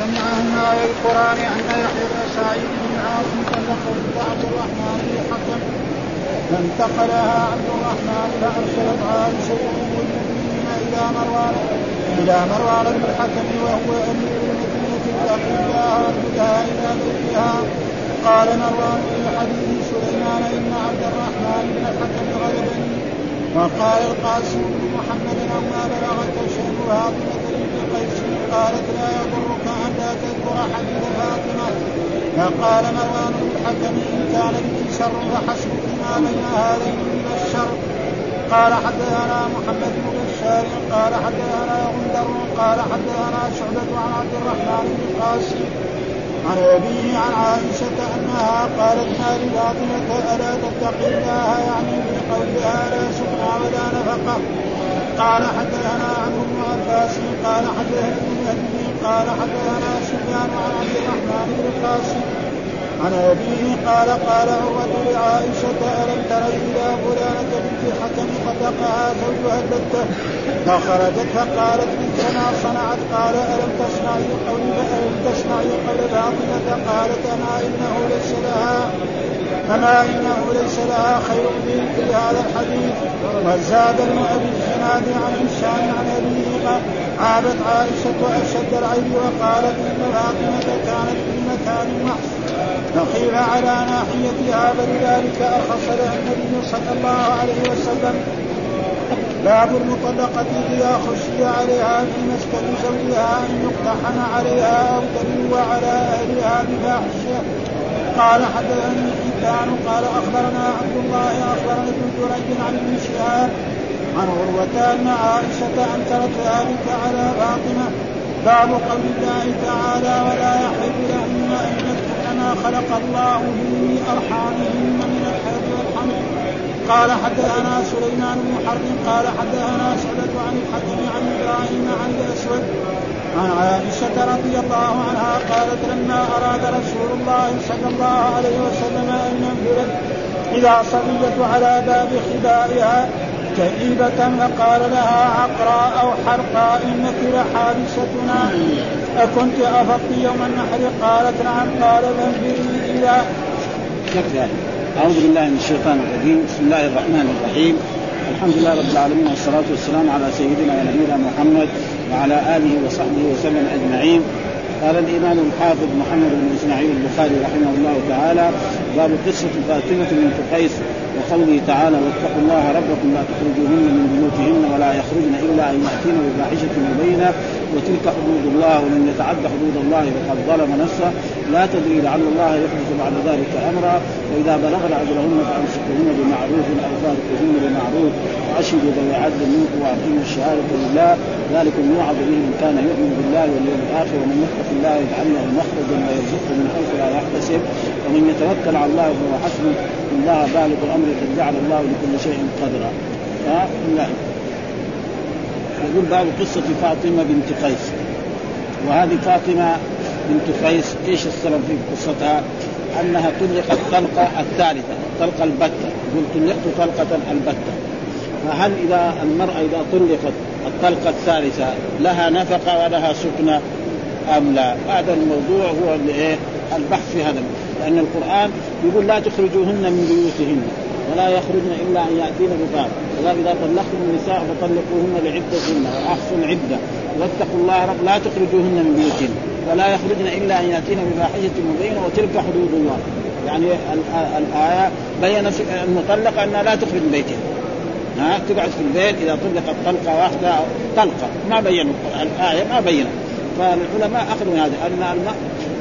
سمعهن آية القرآن أن يحيى بن سعيد بن عاصم طلقه عبد الرحمن بن الحكم فانتقلها عبد الرحمن فأرسلت عائشة أم المؤمنين إلى مروان إلى مروان بن الحكم وهو أمير المدينة لكن الله ردها إلى بيتها. قال مروان في حديث سليمان إن عبد الرحمن بن الحكم غلبني وقال القاسم بن محمد أما بلغك شأن فاطمة بنت قيس قالت لا يضرك أن لا تذكر حديث فاطمة. فقال مروان بن الحكم إن كان به شر فحسبك ما بين هذين من الشر. قال حدثنا محمد بن بشار قال حدثنا غندر قال حدثنا شعبة عن عبد الرحمن بن القاسم عن أبيه عن عائشة أنها قالت ما لفاطمة ألا تتقي الله؟ يعني في قولها لا سكنى ولا نفقة. قال حدثنا عمرو بن عباس قال حدثنا ابن قال حدثنا سفيان عن عبد الرحمن بن القاسم عن أبيه قال قال عروة لعائشة ألم تر إلى فلانة بنت الحكم خلقها زوجها البتة؟ فخرجت فقالت بنت ما صنعت قال ألم تسمعي قول ألم تسمعي قول فاطمة؟ قالت أما إنه ليس لها. أما إنه ليس لها خير في هذا الحديث. وزاد ابن أبي الزناد عن هشام عن أبيه عابت عائشة أشد العيب وقالت إن فاطمة كانت في مكان محصن فقيل على ناحيتها فلذلك أرخص لها النبي صلى الله عليه وسلم باب المطلقة إذا خشي عليها في مسكن زوجها أن يقتحم عليها أو تلو على أهلها بفاحشة. قال حدثني حبان قال أخبرنا عبد الله أخبرنا ابن جريج عن ابن شهاب عن عروة أن عائشة أنكرت ذلك على فاطمة. باب قول الله تعالى ولا يحل لهن أن يكتبن ما خلق الله في أرحامهن من الحيض والحمل قال حدثنا سليمان بن حرب قال حدثنا شعبة عن الحكم عن إبراهيم عن الأسود عن عائشة رضي الله عنها قالت لما أراد رسول الله صلى الله عليه وسلم أن ينفرد إذا صبيت على باب خبائها كئيبة فقال لها عقراء أو حرقاء إنك لحابستنا أكنت أفضت يوم النحر؟ قالت نعم. قال فانفري إلى أعوذ بالله من الشيطان الرجيم. بسم الله الرحمن الرحيم. الحمد لله رب العالمين والصلاة والسلام على سيدنا ونبينا محمد وعلى آله وصحبه وسلم أجمعين. قال الإمام الحافظ محمد بن إسماعيل البخاري رحمه الله تعالى باب قصة فاطمة بنت قيس وقوله تعالى واتقوا الله ربكم لا تخرجوهن من بيوتهن ولا يخرجن إلا أن ياتين بفاحشة مبينة وتلك حدود الله ومن يتعد حدود الله فقد ظلم نفسه. لا تدري لعل الله يحدث بعد ذلك أمرا. وإذا بلغن أجلهن فامسكوهن بمعروف أو فارقوهن بمعروف. وأشهدوا ذوي عدل منكم وأقيموا الشهادة لله. ذلكم يوعظ به. من كان يؤمن بالله واليوم الآخر ومن يتق الله يجعل له مخرجا ويرزقه من حيث لا يحتسب. ومن يتوكل على الله فهو حسبه. الله بالغ الأمر قد جعل الله لكل شيء قدرا. ها؟ يقول باب قصة فاطمة بنت قيس وهذه فاطمة بنت قيس إيش السبب في قصتها؟ أنها طلقت طلقة الثالثة الطلقة البتة يقول طلقت طلقة البتة فهل إذا المرأة إذا طلقت الطلقة الثالثة لها نفقة ولها سكنة أم لا؟ هذا الموضوع هو إيه؟ البحث في هذا لأن القرآن يقول لا تخرجوهن من بيوتهن ولا يخرجن إلا أن يأتين بفاحشه وقال إذا طلقتم النساء فطلقوهن لعدتهن واحصوا العده واتقوا الله رب لا تخرجوهن من بيوتهن ولا يخرجن إلا أن يأتين بفاحشة مبينة وتلك حدود الله. يعني الآية بين المطلقه انها لا تخرج من بيتها. ها؟ تقعد في البيت إذا طلقت طلقة واحدة طلقة. ما بينوا الآية ما بينوا. فالعلماء أخذوا هذا أن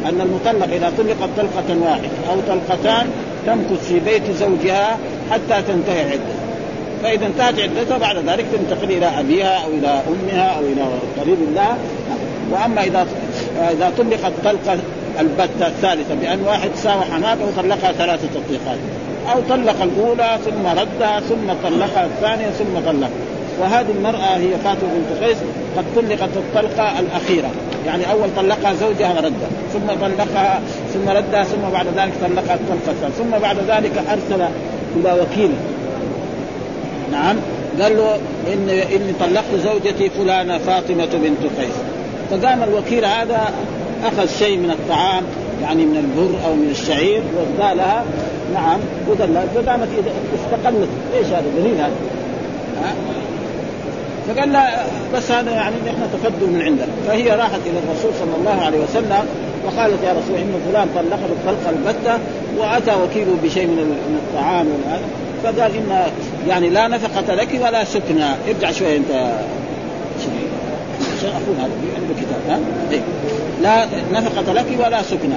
أن المطلق إذا طلقت طلقة واحدة أو طلقتان تمكث في بيت زوجها حتى تنتهي عدتها فإذا انتهت عدتها بعد ذلك تنتقل إلى أبيها أو إلى أمها أو إلى قريب لها. وأما اذا إذا طلقت طلقه البتة الثالثة بأن واحد ساوى حماته وطلقها ثلاثة تطليقات. أو طلق الأولى ثم ردها ثم طلقها الثانية ثم طلقها. وهذه المرأة هي فاطمة بنت قيس قد طلقت الطلقة الأخيرة. يعني أول طلقها زوجها وردها. ثم طلقها ثم ردها ثم بعد ذلك طلقها الثالثة ثم بعد ذلك أرسل إلى وكيل نعم. قال له إن إني طلقت زوجتي فلانة فاطمة بنت قيس. فقام الوكيل هذا أخذ شيء من الطعام يعني من البر أو من الشعير وادى نعم. ودلها فقامت استقلت. إيش هذا؟ دليل هذا. فقال لا بس هذا يعني إحنا تفضل من عندك فهي راحت إلى الرسول صلى الله عليه وسلم. وقالت يا رسول إن فلان طلقه الطلقه البتة وأتى وكيله بشيء من الطعام فقال إن يعني لا نفقة لك ولا سكنى ارجع شوية أنت. عشان اخونا هذا عنده كتاب ها؟ إيه؟ لا نفقة لك ولا سكنى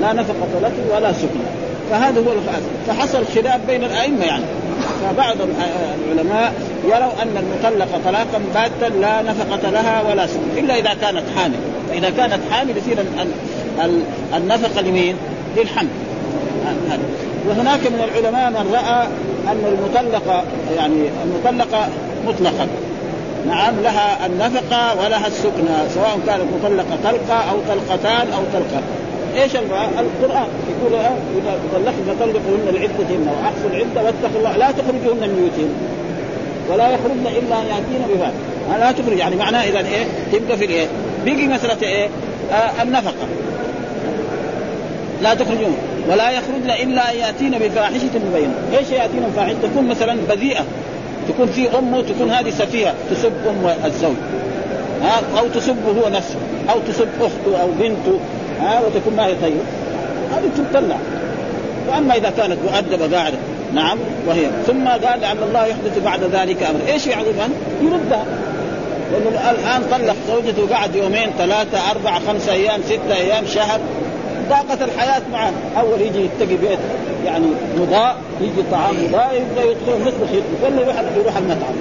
لا نفقة لك ولا سكنى فهذا هو الفاسد فحصل خلاف بين الأئمة يعني. فبعض العلماء يروا أن المطلقه طلاقا باتا لا نفقة لها ولا سكن إلا إذا كانت حامل. فاذا كانت حامل يصير النفقة لمين؟ للحمل. وهناك من العلماء من رأى أن المطلقة يعني المطلقة مطلقا نعم لها النفقة ولها السكنى سواء كانت مطلقة طلقة أو طلقتان أو طلقة. إيش القرآن؟ يقول اذا طلقن فطلقوهن لعدتهن وأحصوا العدة واتقوا الله. لا تخرجوهن من بيوتهن. ولا يخرجن إلا أن يأتين بفاحشه لا تخرج يعني معناه إذا إيه؟ تبقى في الإيه؟ بيجي مسألة إيه؟ آه النفقة. لا تخرجون. ولا يخرجن إلا أن يأتين بفاحشة مبينه، إيش ياتين بفاحشه؟ تكون مثلا بذيئة. تكون في أمه تكون هذه سفيهة. تسب أم الزوج. ها؟ أو تسبه هو نفسه. أو تسب أخته أو بنته. ها؟ وتكون ما هي طيبة. هذه تطلع وأما إذا كانت مؤدبة قاعدة. نعم وهي. ثم قال لعل الله يحدث بعد ذلك أمر. إيش من يردها. لأنه الان طلق زوجته قعد يومين ثلاثة أربعة خمسة أيام ستة أيام شهر. ضاقت الحياة معه. أول يجي يتقي بيت يعني مضاء يجي طعام مضاء يبدأ يدخل يطبخ يطبخ. ولا يروح يروح المطعم.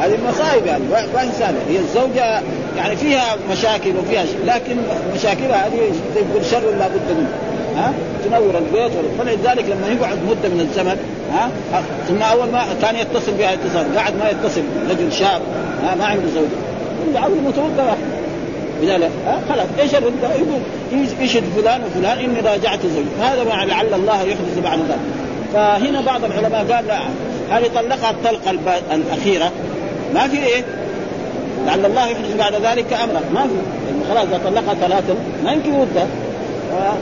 هذه المصائب يعني ما هي سهله هي الزوجة يعني فيها مشاكل وفيها شيء لكن مشاكلها هذه تقول شر لا بد منه. ها؟ تنور البيت فلذلك لما يقعد مدة من الزمن ها؟ ثم أول ما كان يتصل بها اتصال قعد ما يتصل رجل شاب. ها ما عنده زوجة. يعود متوقع واحد. خلاص إيش الرده؟ يقول يشهد فلان وفلان إني راجعت زوجي. هذا ما لعل الله يحدث بعد ذلك. فهنا بعض العلماء قال لا هذه طلقها الطلقة الأخيرة. ما في إيه؟ لعل الله يحدث بعد ذلك أمرا. ما في. يعني خلاص إذا طلقها ثلاثا ما يمكن يردها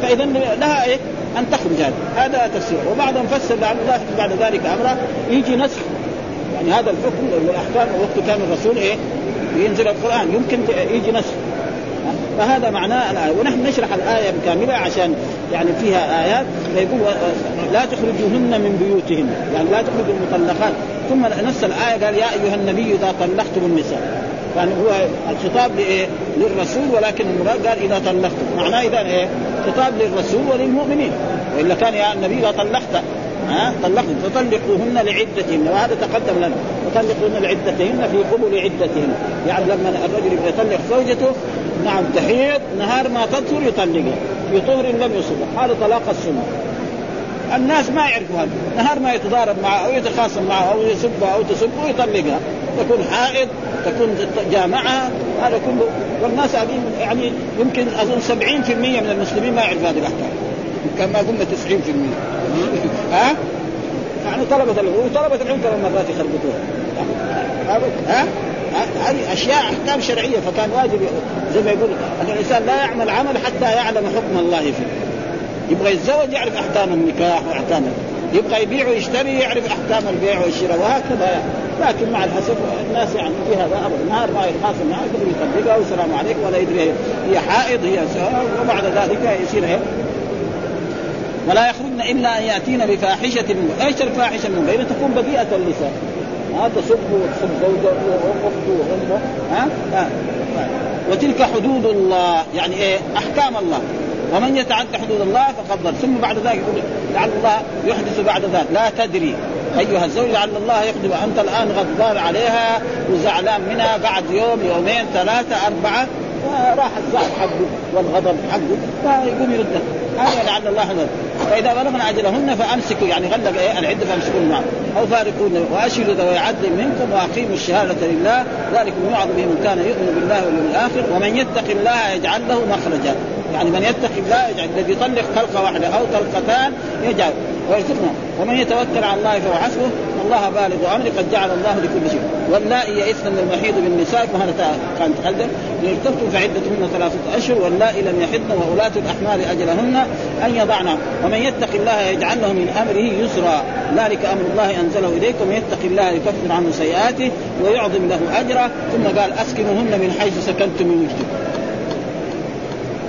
فإذا لها إيه؟ أن تخرج هذا هذا تفسير. وبعضهم فسر لعل الله يحدث بعد ذلك أمرا. يجي نسخ يعني هذا الحكم والأحكام وقت كان الرسول إيه؟ ينزل القرآن. يمكن يجي نسخ فهذا معناه الآية. ونحن نشرح الآية كاملة عشان يعني فيها آيات. فيقول لا تخرجوهن من بيوتهن. يعني لا تخرجوا المطلقات. ثم نفس الآية قال يا أيها النبي إذا طلقتم النساء. يعني هو الخطاب لإيه؟ للرسول ولكن المراد قال إذا طلقتم. معناه إذا إيه؟ خطاب للرسول وللمؤمنين. وإلا كان يا النبي إذا طلقت ها؟ طلقت فطلقوهن لعدتهن. وهذا تقدم لنا. فطلقوهن لعدتهن في قبل عدتهن. يعني لما الرجل يطلق زوجته نعم تحيض نهار ما تطهر يطلقها بطهر لم يصبح هذا طلاق السنة. الناس ما يعرفوا هذا. نهار ما يتضارب معه أو يتخاصم معه أو يسبها أو تسبه يطلقها. تكون حائض تكون جامعها هذا كله. والناس يعني يمكن أظن 70% من المسلمين ما يعرفوا هذه الأحكام. كما قلنا 90% ها؟ يعني طلبة العلم وطلبة العلم كمان مرات يخربطوها. ها؟ هذه أشياء أحكام شرعية فكان واجب زي ما يقول أن الإنسان لا يعمل عمل حتى يعلم حكم الله فيه. يبغى يتزوج يعرف أحكام النكاح وأحكام يبغى يبيع ويشتري يعرف أحكام البيع والشراء وهكذا. لكن مع الأسف الناس يعني في هذا ابدا نهار ما يتخاصم معها يقدر يطلقها والسلام عليكم ولا يدري هي حائض هي وبعد ذلك يصير ولا يخرجن إلا أن يأتين بفاحشة إيش الفاحشة المبينه تكون بذيئه اللسان ها تسب وتسب زوجته واخته وامه ها؟ ها وتلك حدود الله. يعني إيه؟ أحكام الله. ومن يتعدى حدود الله فقد ضل. ثم بعد ذلك يقول لعل الله يحدث بعد ذلك. لا تدري. أيها الزوج لعل الله يقدم أنت الآن غضبان عليها وزعلان منها بعد يوم يومين ثلاثة أربعة. راح الزعل حقه والغضب حقه فيقوم يردها هذا لعل الله حدث فإذا بلغن أجلهن فأمسكوا يعني غلق إيه؟ العدة فأمسكوا معه أو فارقون وأشهدوا ذوي عدل منكم وأقيموا الشهادة لله. ذلك يوعظ به من كان يؤمن بالله واليوم الآخر. ومن يتق الله يجعل له مخرجا. يعني من يتق الله يجعل الذي يطلق طلقه واحدة أو طلقتان يجعل. ويرزقنا. ومن يتوكل على الله فهو حسبه. والله بالغ امره قد جعل الله لكل شيء. واللائي يئسن من المحيض من نسائكم وهذا كان تقدم ان ارتبتم فعدتهن ثلاثة أشهر واللائي لم يحضن وأولات الأحمال أجلهن أن يضعن. ومن يتق الله يجعل له من أمره يسرا. ذلك أمر الله أنزله إليكم ومن يتق الله يكفر عنه سيئاته ويعظم له أجره. ثم قال أسكنوهن من حيث سكنتم من وجدكم.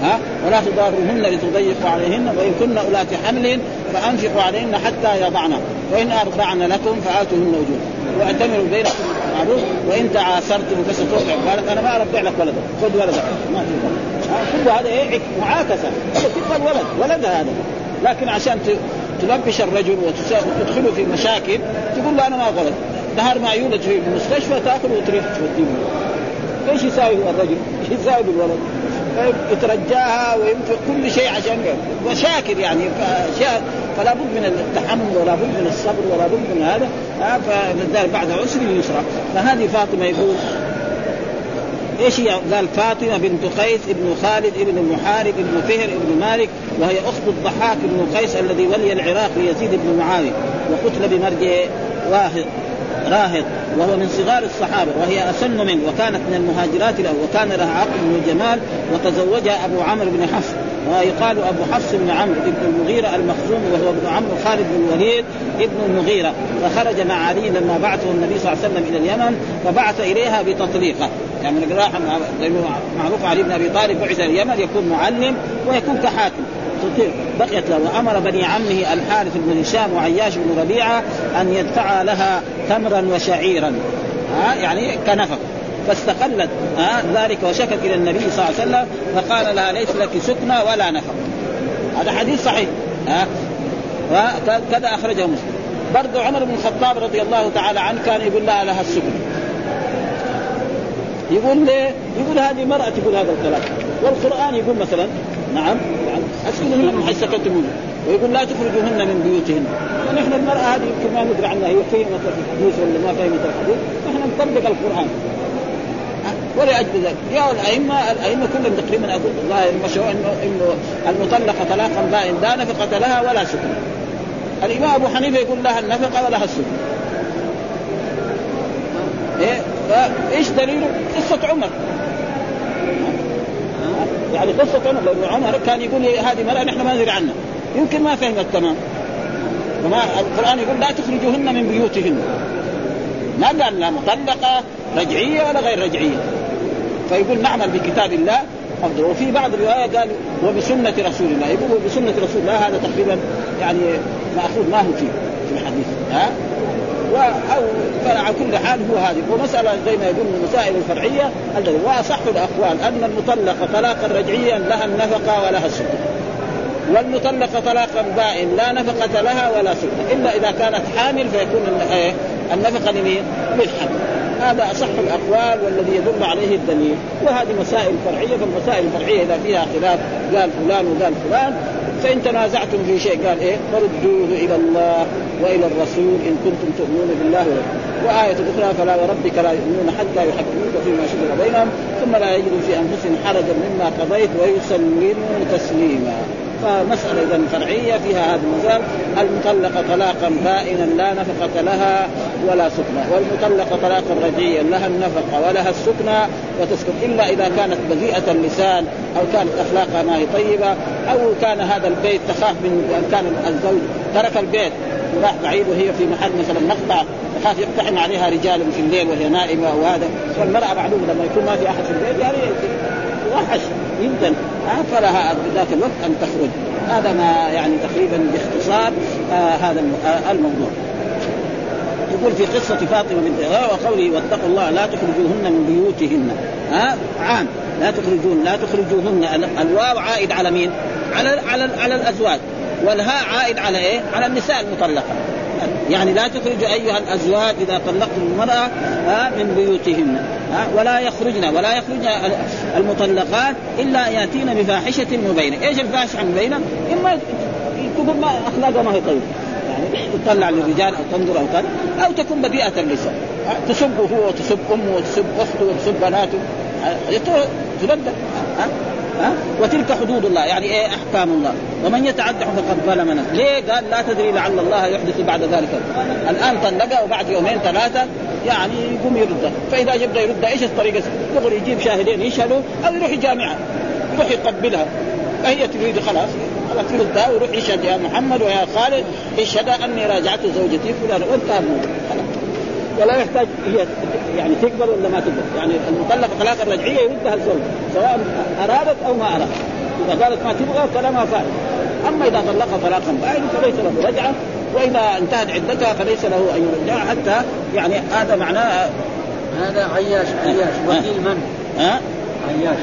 ها؟ ولا تضاروهن لتضيقوا عليهن وإن كن أولات حمل فأنفقوا عليهن حتى يضعن. وإن أرضعن لكم فآتوهن اجور واعتمروا بينكم معروف وإن تعاسرتم فسترضع قالت أنا ما ارضع لك ولدا خذ ولدك. ما في كل هذا إيه؟ معاكسة. تبغى الولد ولد هذا. لكن عشان تلبش الرجل وتدخله في مشاكل تقول له أنا ما ولد نهار ما يولد في المستشفى تاخذ وتريد توديه. إيش يساوي الرجل؟ إيش يساوي بالولد؟ يترجاها وينفق كل شيء عشان مشاكل يعني. اشياء فلا بد من التحمل ولا بد من الصبر ولا بد من هذا. فلذلك بعد عسر يسرى فهذه فاطمة يقول إيش هي؟ قال فاطمة بنت قيس ابن خالد ابن المحارب ابن فهر ابن مالك وهي أخت الضحاك بن قيس الذي ولي العراق ليزيد بن معاويه وقتل بمرج واحد راهط وهو من صغار الصحابة وهي أسن منه وكانت من المهاجرات له وكان لها عقل وجمال وتزوجها أبو عمرو بن حفص ويقال أبو حفص بن عمرو بن المغيرة المخزوم وهو ابن عمرو خالد بن الوليد ابن المغيرة فخرج مع علي لما بعثه النبي صلى الله عليه وسلم إلى اليمن فبعث إليها بتطليقه. يعني راح معروف علي بن أبي طالب بعث اليمن يكون معلم ويكون كحاكم. بقيت له. وأمر بني عمه الحارث بن هشام وعياش بن ربيعة أن يدفع لها تمرا وشعيرا. ها يعني كنفق. فاستقلت. ها ذلك وشكت إلى النبي صلى الله عليه وسلم فقال لها ليس لك سكنى ولا نفق. هذا حديث صحيح. ها وكذا أخرجه مسلم. برضو عمر بن الخطاب رضي الله تعالى عنه كان يقول لها لها السكن. يقول ليه؟ يقول هذه مرأة تقول هذا الكلام. والقرآن يقول مثلا نعم اسكنوهن من حيث سكنتم منه ويقول لا تخرجوهن من بيوتهن. ونحن المرأة هذه يمكن ما ندري عنها هي فهمت الحديث ولا ما فهمت الحديث نحن نطبق القرآن. ولأجل ذلك يا الأئمة الأئمة كلهم تقريبا أقول الله المشروع إنه إنه المطلقة طلاقا بائن لا نفقة لها ولا سكن الإمام أبو حنيفة يقول لها النفقة ولها السكن إيه؟ إيش دليله؟ قصة عمر. يعني قصة عمر لأن عمر كان يقول هذه مرأة نحن ما ندري عنها. يمكن ما فهمت تمام. وما القرآن يقول لا تخرجوهن من بيوتهن. ما قال لا مطلقة رجعية ولا غير رجعية. فيقول نعمل بكتاب الله. أفضل وفي بعض الروايات قال وبسنة رسول الله. يقول وبسنة رسول الله هذا تقريبا يعني مأخوذ ما هو فيه في الحديث. ها؟ أو فعلى كل حال هو هذه. ومسألة زي ما يقول من المسائل الفرعية الذي وأصح الأقوال أن المطلقة طلاقا رجعيا لها النفقة ولها السكن والمطلقة طلاقا بائن لا نفقة لها ولا سكن إلا إذا كانت حامل فيكون النفقة لمين؟ للحمل هذا أصح الأقوال والذي يدل عليه الدليل. وهذه مسائل فرعية فالمسائل الفرعية إذا فيها خلاف قال فلان وقال فلان فإن تنازعتم في شيء قال إيه؟ فردوه إلى الله. وإلى الرسول إن كنتم تؤمنون بالله وآية أخرى فلا وربك لا يؤمنون حتى يحكموك فيما شجر بينهم ثم لا يجدوا في أنفسهم حرجا مما قضيت ويسلموا تسليما. فمسألة إذا فرعية فيها هذا المثال المطلقة طلاقا بائنا لا نفقة لها ولا سكنى والمطلقة طلاقا رجعيا لها النفقة ولها السكنى وتسكن إلا إذا كانت بذيئة اللسان أو كانت أخلاقها ما هي طيبة أو كان هذا البيت تخاف من أن كان الزوج ترك البيت وراح بعيد وهي في محل مثلا مقطع تخاف يقتحم عليها رجال في الليل وهي نائمة وهذا والمرأة معلومة لما يكون ما في أحد في البيت يعني وحش يمكن فلها ذاك الوقت أن تخرج. هذا ما يعني تقريبا باختصار آه هذا آه الموضوع. يقول في قصة فاطمة بنت وقوله واتقوا الله لا تخرجوهن من بيوتهن. ها؟ عام. لا تخرجون لا تخرجوهن. الواو عائد على مين؟ على على على الأزواج. والهاء عائد على إيه؟ على النساء المطلقة. يعني لا تخرجوا أيها الأزواج إذا طلقتم المرأة من بيوتهن ولا يخرجن ولا يخرجن المطلقات إلا يأتين بفاحشة مبينة، إيش الفاحشة المبينة؟ إما تقول ما أخلاقها ما هي طيبة. يعني تطلع للرجال أو تنظر أو كذا أو تكون بديئه اللسان تسبه هو وتسب أمه وتسب أخته وتسب بناته. تردد ها؟ وتلك حدود الله. يعني إيه؟ أحكام الله. ومن يتعدى فقد ظلم نفسه ليه؟ قال لا تدري لعل الله يحدث بعد ذلك. الآن طلقها وبعد يومين ثلاثة. يعني يقوم يردها فإذا يبدا يردها إيش الطريقة؟ يقول يجيب شاهدين يشهدوا أو يروح جامعة. يروح يقبلها. فهي تريد خلاص. خلاص يردها ويروح يشهد يا محمد ويا خالد. اشهد أني راجعت زوجتي فلان. وانتهى ولا يحتاج هي يعني تقبل ولا ما تقبل يعني المطلقة طلاقا رجعية يردها الزوج سواء أرادت أو ما أرادت. إذا قالت ما تبغى كلامها فارغ أما إذا طلقها طلاقا بائن فليس له رجعة وإذا انتهت عدتها فليس له أن يرجعها حتى يعني هذا معناه هذا عياش عياش وكيل من؟ ها؟ عياش.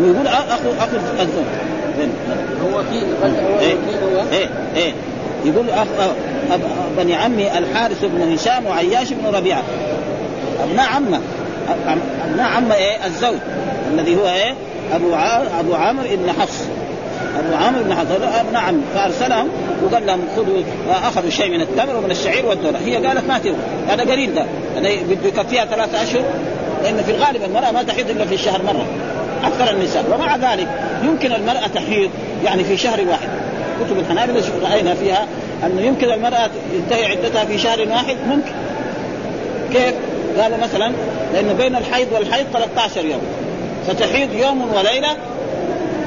يقول أخو أخو الزوج. هو وكيل هو إيه. وكيل هو. إيه إيه. يقول. بني عمي الحارث بن هشام وعياش بن ربيعة. أبناء عمة. أبناء عمة إيه؟ الزوج. الذي هو إيه؟ أبو. أبو عامر بن حفص. أبو عامر بن حفص. أبناء عم. فأرسلهم وقال لهم خذوا اخذوا شيء من التمر ومن الشعير والذرة. هي قالت ما تبغى. هذا قليل ده. هذا بده يكفيها ثلاثة أشهر. لأن في الغالب المرأة ما تحيض إلا في الشهر مرة. أكثر النساء. ومع ذلك يمكن المرأة تحيض يعني في شهر واحد. كتب الحنابلة رأينا فيها انه يمكن المرأة تنتهي عدتها في شهر واحد ممكن. كيف؟ قالوا مثلا لأنه بين الحيض والحيض 13 يوم. فتحيض يوم وليلة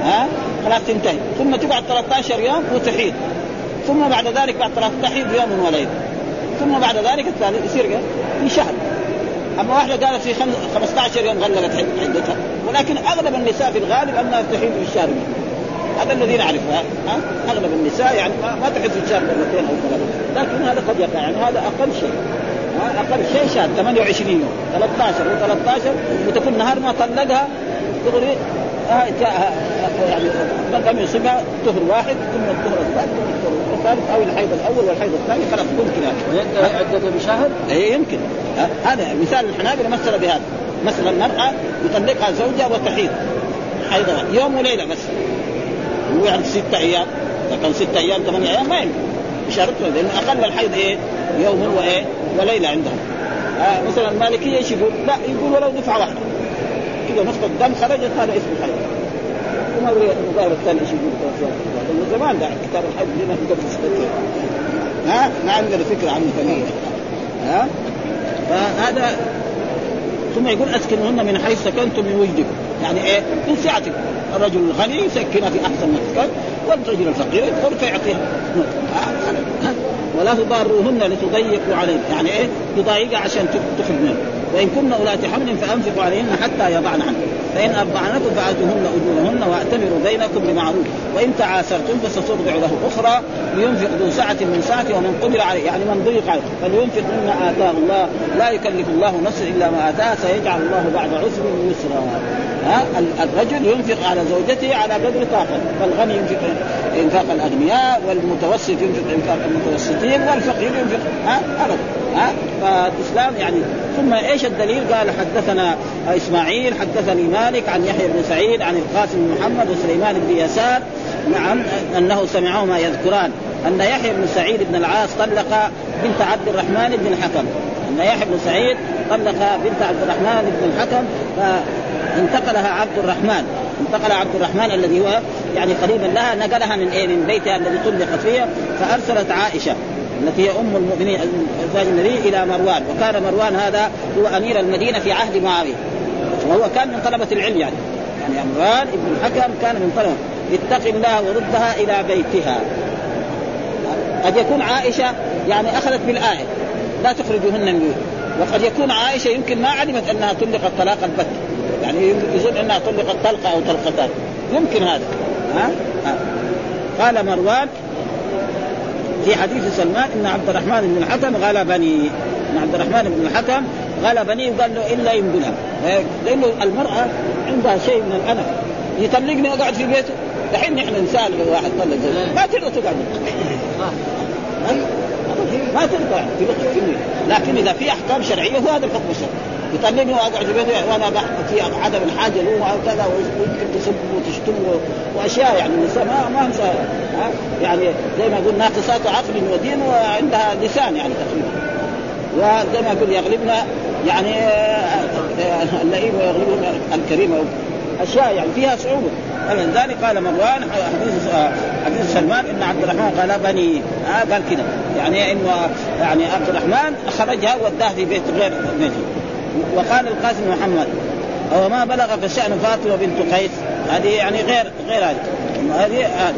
ها؟ خلاص تنتهي. ثم تقعد 13 يوم وتحيض. ثم بعد ذلك بعد تحيض يوم وليلة. ثم بعد ذلك الثالث يصير في شهر. أما واحدة قالت في 15 يوم غلقت عدتها. ولكن أغلب النساء في الغالب أنها تحيض في الشهر. هذا الذي نعرفه. ها؟ أغلب النساء يعني ما, في الشهر مرتين أو ثلاثة. لكن هذا قد يقع. يعني هذا أقل شيء. أقل شيء شهر 28 يوم. 13 و13 وتكون نهار ما طلقها. تغري. آه يعني لم يصيبها طهر واحد. ثم الطهر الثالث ثم الطهر الثالث. أو الحيض الأول والحيض الثاني. خلاص ممكن هذا عدته بشهر؟ إي يمكن. هذا مثال الحنابله مثل بهذا. مثلا المرأة يطلقها زوجها وتحيض. حيضها. يوم وليلة بس. هو يعني ستة أيام. إذا كان ستة أيام ثمانية أيام ما يمكن. بشرط لأن أقل الحيض إيه؟ يوم وايه؟ وليلة عندهم. آه مثلا المالكيه إيش يقول؟ لا يقول ولو دفعة واحدة. كذا نقطة دم خرجت هذا اسم الحيض. وما أدري المقابل الثاني إيش يقول من زمان ده كتاب الحج هنا قبل سنتين ها؟ ما عندنا فكرة عنه ثانية ها؟ فهذا ثم يقول أسكنوهن من حيث سكنتم من وجدكم. يعني إيه؟ من سعتكم الرجل الغني يسكنها في أحسن مسكن والرجل الفقير يدخل فيعطيها ولا تضاروهن لتضيقوا عليهن يعني إيه؟ تضايقها عشان تخرج منه وإن كن أولات حمل فأنفقوا عليهن حتى يضعن عنه فإن ارضعنكم فآتوهن أجورهن وأعتمروا بينكم بمعروف. وإن تعاسرتم فسترضع له أخرى لينفق ذو سعة من سعته ومن قدر عليه. يعني من ضيق عليه. فلينفق مما آتاه الله. لا يكلف الله نفسا إلا ما آتاها. سيجعل الله بعد عسر يسرا. ها الرجل ينفق على زوجته على قدر طاقته فالغني ينفق إنفاق الأغنياء والمتوسط ينفق إنفاق المتوسطين والفقير ينفق ها أبدا ها فالإسلام يعني ثم إيش الدليل؟ قال حدثنا إسماعيل حدثني مالك عن يحيى بن سعيد عن القاسم بن محمد وسليمان بن يسار نعم أنه سمعهما يذكران أن يحيى بن سعيد بن العاص طلق بنت عبد الرحمن بن الحكم أن يحيى بن سعيد طلق بنت عبد الرحمن بن الحكم فانتقلها عبد الرحمن. انتقل عبد الرحمن الذي هو يعني قريبا لها نقلها من إيه؟ من بيتها الذي طلقت فيه فأرسلت عائشة التي هي أم المؤمنين ازواج النبي إلى مروان. وكان مروان هذا هو أمير المدينة في عهد معاوية. وهو كان من طلبة العلم يعني. يعني مروان ابن الحكم كان من طلبة. اتق الله وردها إلى بيتها. قد يكون عائشة يعني أخذت بالآية. لا تخرجوهن من بيوت وقد يكون عائشة يمكن ما علمت أنها طلقت طلاق البت. يعني يظن أنها طلقت طلقة أو طلقتان. يمكن هذا. ها؟ ها. قال مروان في حديث سلمان إن عبد الرحمن بن الحكم غلبني إن عبد الرحمن بن الحكم غلبني وقال له إلا ينقلها لأنه المرأة عندها شيء من الأنف. يطلقني واقعد في بيته؟ دحين نحن نسال واحد طلق. ما تقدر تقعد. ما تقدر. لكن إذا في أحكام شرعية هو هذا الحكم الشرعي. يطلقني واقعد في بيته وأنا في عدم الحاجة له أو كذا ويمكن تسب وتشتم وأشياء يعني. النساء ما ما يعني زي ما يقول ناقصات عقل ودين وعندها لسان يعني تقريبا. وزي ما يقول يغلبنا يعني اللئيم ويغلبنا الكريم أشياء يعني فيها صعوبة. فلذلك قال مروان حديث حديث سلمان إن عبد الرحمن غلبني آه قال كذا يعني إنه يعني عبد الرحمن خرجها وداه في بيت غير بيته. وقال القاسم محمد وما بلغ فشأن فاطمة بنت قيس؟ هذه يعني غير غير هذه. هذه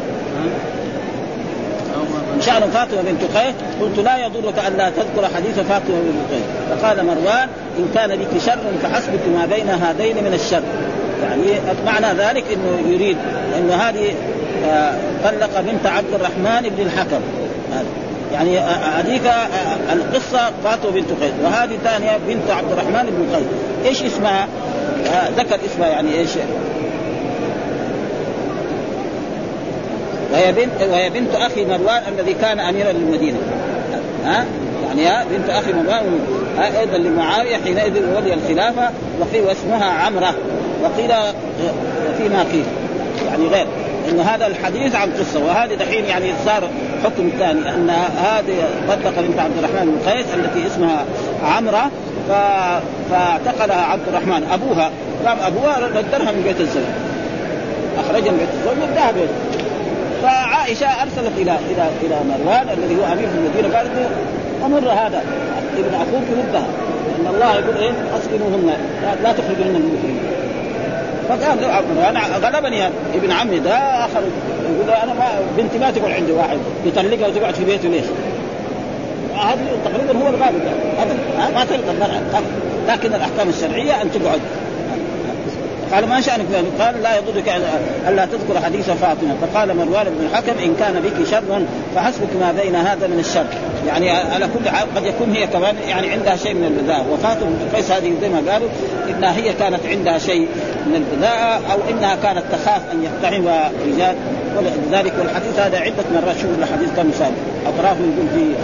شأن فاطمة بنت قيس؟ قلت لا يضرك أن لا تذكر حديث فاطمة بنت قيس. فقال مروان إن كان بك شر فحسبك ما بين هذين من الشر. يعني معنى ذلك إنه يريد إنه هذه آه، طلق بنت عبد الرحمن بن الحكم. يعني هذيك آه، القصة فاطمة بنت قيس. وهذه الثانية بنت عبد الرحمن بن قيس. إيش اسمها؟ آه، ذكر اسمها يعني إيش؟ وهي بنت وهي بنت أخي مروان الذي كان أميرا للمدينة. ها؟ يعني ها بنت أخي مروان أيضا لمعاوية حينئذ ولي الخلافة وقيل واسمها عمرة. وقيل فيما قيل. يعني غير. انه هذا الحديث عن قصة وهذه دحين يعني صار حكم ثاني أن هذه طلق بنت عبد الرحمن بن قيس التي اسمها عمرة. فاعتقلها عبد الرحمن أبوها. قام أبوها ردها من بيت الزوج. أخرجها من بيت الزوج وداها فعائشة أرسلت إلى إلى إلى مروان الذي هو أمير المدينة قالت له أمر هذا ابن أخوك ردها ان الله يقول إيه؟ أسكنوهن لا تخرجوهن من بيوتهن فقال له أنا غلبني ابن عمي ده آخر يقول أنا ما بنتي ما تقعد عندي واحد يطلقها وتقعد في بيته ليش؟ هذا تقريبا هو الغالب هذا ما تلقى لكن الأحكام الشرعية أن تقعد قال ما شأنك قال لا يضرك ألا تذكر حديث فاطمة. فقال مروان بن الحكم إن كان بك شر فحسبك ما بين هذا من الشر. يعني على كل حال قد يكون هي كمان يعني عندها شيء من البذاءة وفاطمة بن قيس هذه زي ما قالوا إنها هي كانت عندها شيء من البذاءة أو إنها كانت تخاف أن يقتحم رجال. ولذلك والحديث هذا عدة مرات شوف الحديث كم مثال أطرافه يقول في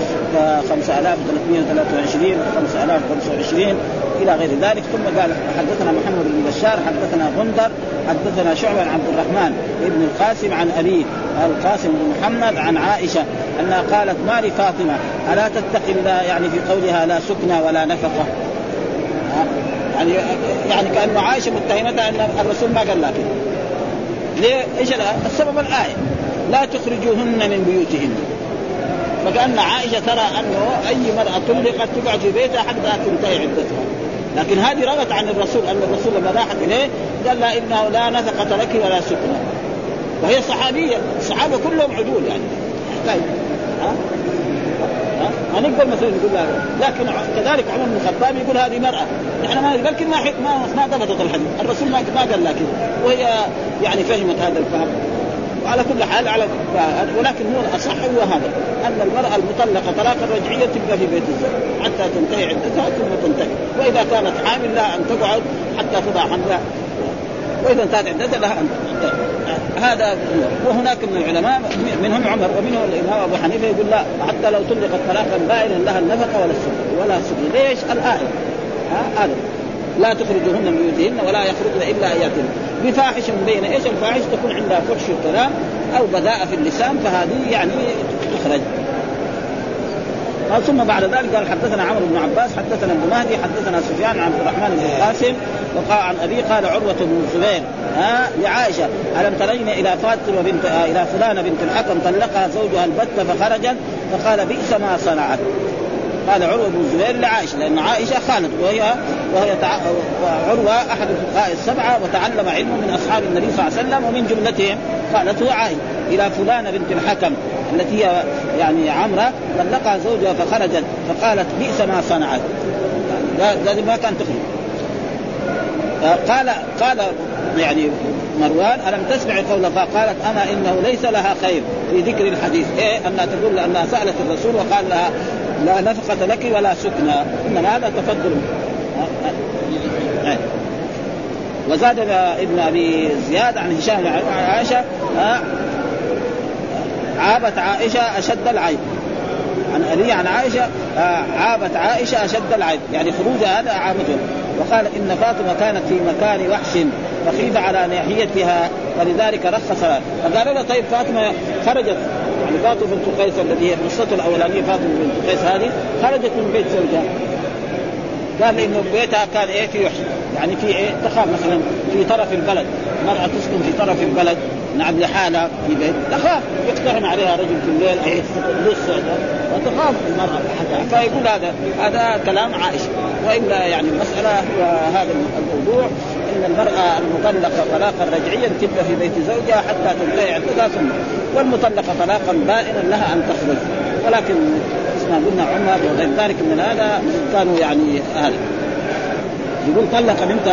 5323 5025 إلى غير ذلك. ثم قال حدثنا محمد بن بشار حدثنا غندر حدثنا شعبة عن عبد الرحمن بن القاسم عن ابيه القاسم بن محمد عن عائشة أنها قالت ما لفاطمه ألا تتقي الله؟ يعني في قولها لا سكنى ولا نفقة. يعني يعني كانه عائشة متهمتها أن الرسول ما قال لها كده. ليه؟ إيش السبب الآية؟ لا تخرجوهن من بيوتهن. فكأن عائشة ترى أنه أي مرأة طلقت تقعد في بيتها حتى تنتهي عدتها. لكن هذه روت عن الرسول أن الرسول لما راحت إليه قال لها إنه لا نفقة لك ولا سكنى وهي صحابية الصحابة كلهم عدول يعني. طيب. ها؟ ما نقدر مثلا نقول لها لكن كذلك عمر بن الخطاب يقول هذه مرأة. نحن ما لكن ما ما ما ضبطت الحديث. الرسول ما قال لها كذا. وهي يعني فهمت هذا الفهم. وعلى كل حال على ولكن هو الاصح هو هذا أن المرأة المطلقة طلاقا رجعيا تبقى في بيت الزوج حتى تنتهي عدتها ثم تنتهي. وإذا كانت حامل لها أن تقعد حتى تضع حملها. وإذا انتهت عدتها لها أن هذا وهناك من العلماء منهم عمر ومنهم الإمام أبو حنيفة يقول لا حتى لو طلقت طلاقا بائنا لها النفقة ولا السكن ولا السكن ليش؟ الايه هذا لا تخرجوهن من بيوتهن ولا يخرجن إلا ان بفاحشة مبينة إيش؟ الفاحش تكون عندها فحش الكلام أو بذاءة في اللسان فهذه يعني تخرج. ثم بعد ذلك قال حدثنا عمرو بن عباس حدثنا ابن مهدي حدثنا سفيان عن عبد الرحمن بن القاسم وقال عن ابي قال عروة بن الزبير. ها لعائشة ألم ترين إلى فاطمه بنت آه إلى فلانه بنت الحكم طلقها زوجها البت فخرجت فقال بئس ما صنعت. قال عروة بن الزبير لعائشة لأن عائشة خالد وهي وهي تع... عروه أحد الفقهاء السبعة وتعلم علمه من أصحاب النبي صلى الله عليه وسلم ومن جملتهم قالت هو عائشه إلى فلانة بنت الحكم التي هي يعني عمرة طلقها زوجها فخرجت فقالت بئس ما صنعت. هذه ما كان تخرج قال قال يعني مروان ألم تسمع قول فقالت أما إنه ليس لها خير في ذكر الحديث. إيه؟ أنها تقول انها سألت الرسول وقال لها لا نفقة لك ولا سكنى إنما هذا تفضل. وزاد ابن أبي زياد عن هشام عن عائشة عابت عائشة أشد العيب. عن ابي عن عائشة عابت عائشة أشد العيب. يعني خروجها هذا عامته وقال إن فاطمة كانت في مكان وحش فخيف على ناحيتها ولذلك رخص. لها فقال له طيب فاطمة خرجت. يعني فاطمة بنت قيس الذي هي قصته الأولانية فاطمة بنت قيس هذه خرجت من بيت زوجها. قال إنه بيتها كان إيه في وحش. يعني في إيه تخاف مثلا في طرف البلد. مرأة تسكن في طرف البلد. نعم لحالها في بيت. تخاف. يقتحم عليها رجل في الليل اي لص وتخاف المرأة فيقول هذا هذا كلام عائشة. وإلا يعني المسألة وهذا الموضوع. ان المرأة المطلقة طلاقا رجعيا تبقى في بيت زوجها حتى تنتهي عدتها ثم والمطلقة طلاقا بائنا لها أن تخرج. ولكن ما قلنا عمر وغير ذلك من هذا كانوا يعني هذا يقول طلق بنت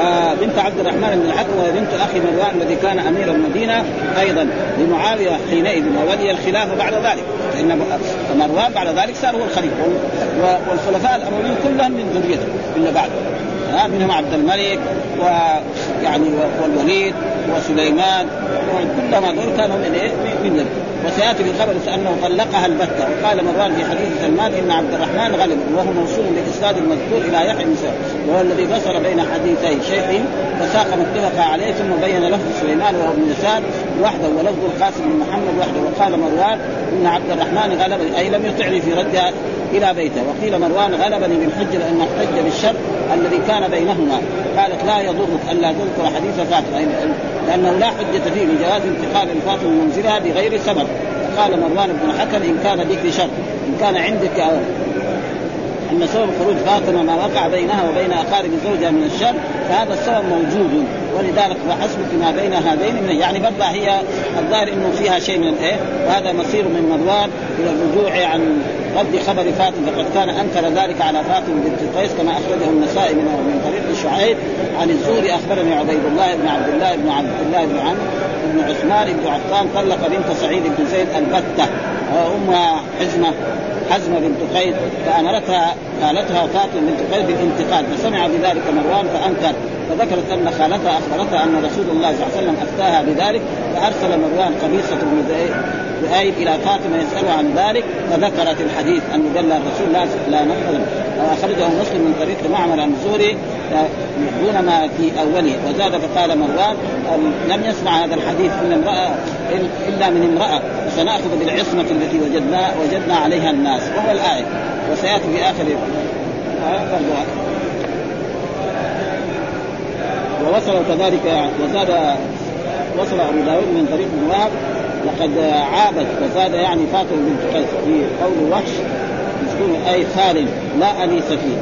آه بنت عبد الرحمن بن الحكم وهي بنت أخي مروان الذي كان أمير المدينة أيضا لمعاوية حينئذ وولي الخلافه بعد ذلك. فإن مروان بعد ذلك صار هو الخليفة والخلفاء الأمويين كلهم من ذريته إلا بعد. آه منهم عبد الملك ويعني والوليد وسليمان كلهم هذول كانوا من إيه؟ من وسيأتي في الخبر أنه طلقها البتة. وقال مروان في حديث سلمان إن عبد الرحمن غلب وهو موصول بالإسناد المذكور إلى يحيى بن وهو الذي فصل بين حديثي شيخ فساق اتفق عليه ثم بين لفظ سليمان وهو ابن يسار وحده ولفظ القاسم بن محمد وحده. وقال مروان إن عبد الرحمن غلب أي لم يطعني في ردها إلى بيته. وقيل مروان غلبني بالحج لأنه احتج بالشر الذي كان بينهما. قالت لا يضرك الا تذكر حديث فاطمة. لأنه لا حجة فيه لجواز انتقال الفاطمة من منزلها بغير سبب. قال مروان بن الحكم إن كان لك بشر إن كان عندك أن سبب خروج فاطمة ما وقع بينها وبين أقارب زوجها من الشر فهذا السبب موجود. ولذلك فحسبك ما بين هذين. من يعني برضه هي الظاهر إنه فيها شيء من الايه وهذا مصير من مروان إلى الرجوع عن رد خبر فاطمة فقد كان أنكر ذلك على فاطمة بنت قيس كما أخرجه النسائي من من طريق شعيب عن الزهري. أخبرني عبيد الله بن عبد الله بن عبد الله بن عمرو بن عثمان بن عفان طلق بنت سعيد بن زيد البتة. وامها حزمة حزمة بنت قيس فأمرتها خالتها فاطمة بنت قيس بالانتقال فسمع بذلك مروان فأنكر. فذكرت أن خالتها أخبرتها أن رسول الله صلى الله عليه وسلم أفتاها بذلك فأرسل مروان قميصة بن زهير إلى فاطمة يسألها عن ذلك فذكرت الحديث انه قال الرسول لا لا نقبل أخرجه مسلم من طريق معمر عن الزهري دون ما في أوله. وزاد فقال مروان لم يسمع هذا الحديث إن امراه إلا من امرأة سنأخذ بالعصمة التي وجدنا وجدنا عليها الناس. وهو الآية. وسيأتي في آخر ووصل كذلك وزاد وصل أبو داود من طريق ابن وهب لقد عابت وزاد يعني فاطمه بنت قيس في قول وحش مسكون أي خال لا انيس فيه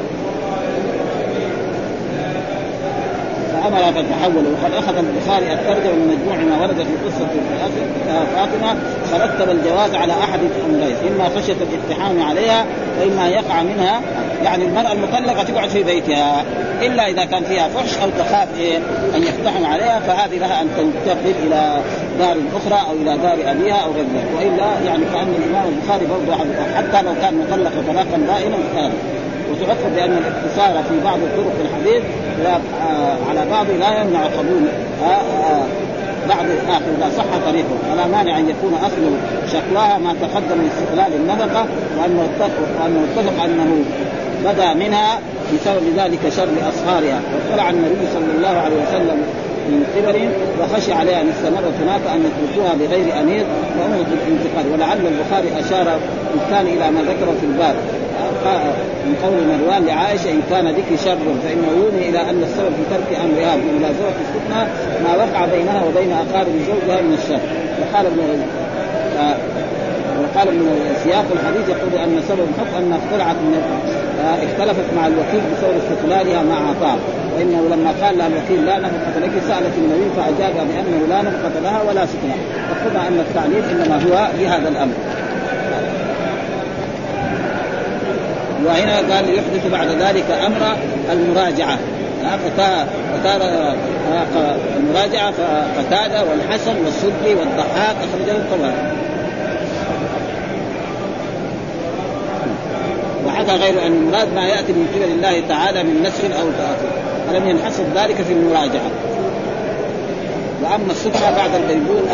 فأمر فتحول وقد أخذ البخاري الترجمة من مجموع ما ورد في قصة فاطمة فرتب الجواز على أحد الأمرين إما خشيه الاقتحام عليها وإما يقع منها يعني المرأة المطلقة تقعد في بيتها. إلا إذا كان فيها فحش أو تخاف إيه أن يقتحم عليها فهذه لها أن تنتقل إلى دار أخرى أو إلى دار أبيها أو غير ذلك. وإلا يعني كأن الإمام البخاري برضه حتى لو كان مطلقا طلاقا دائما وتعقب بأن الاقتصار في بعض الطرق الحديث آه، على بعض لا يمنع قبول آه، آه، بعض الآخر. إذا صح طريقه فلا مانع أن يكون أصل شكواها ما تقدم من استقلال النفقه وانه اتفق أنه بدا منها بسبب ذلك شر اصهارها واطلع النبي صلى الله عليه وسلم من قبل وخشي عليها أن استمرت هناك أن يتركوها بغير أمير وأمرت الانتقال. ولعل البخاري أشار كان إلى ما ذكر في الباب. من قول مروان لعائشة إن كان بك شر فانه يوني إلى أن السبب في ترك امرها بملازمه الفتنة ما وقع بينها وبين أقارب زوجها من الشر. وقال ابن وقال ابن سياق الحديث يقول أن سبب الحكم أن اختلعت من اختلفت مع الوكيل بسبب استقلالها مع عطاء. وانه لما قال لها الوكيل لا نفقة لك سألت النبي فأجاب بأنه لا نفقة لها ولا سكنى فقلنا أن التعليل إنما هو في هذا الأمر. وهنا قال يحدث بعد ذلك أمر المراجعة. فتار المراجعة فقتادة والحسن والسدي والضحاك أخرجه الطبراني. وحكى غير أن المراد ما يأتي من قبل الله تعالى من نسخ أو تاخير فلم ينحصر ذلك في المراجعة. وأما السكنى بعد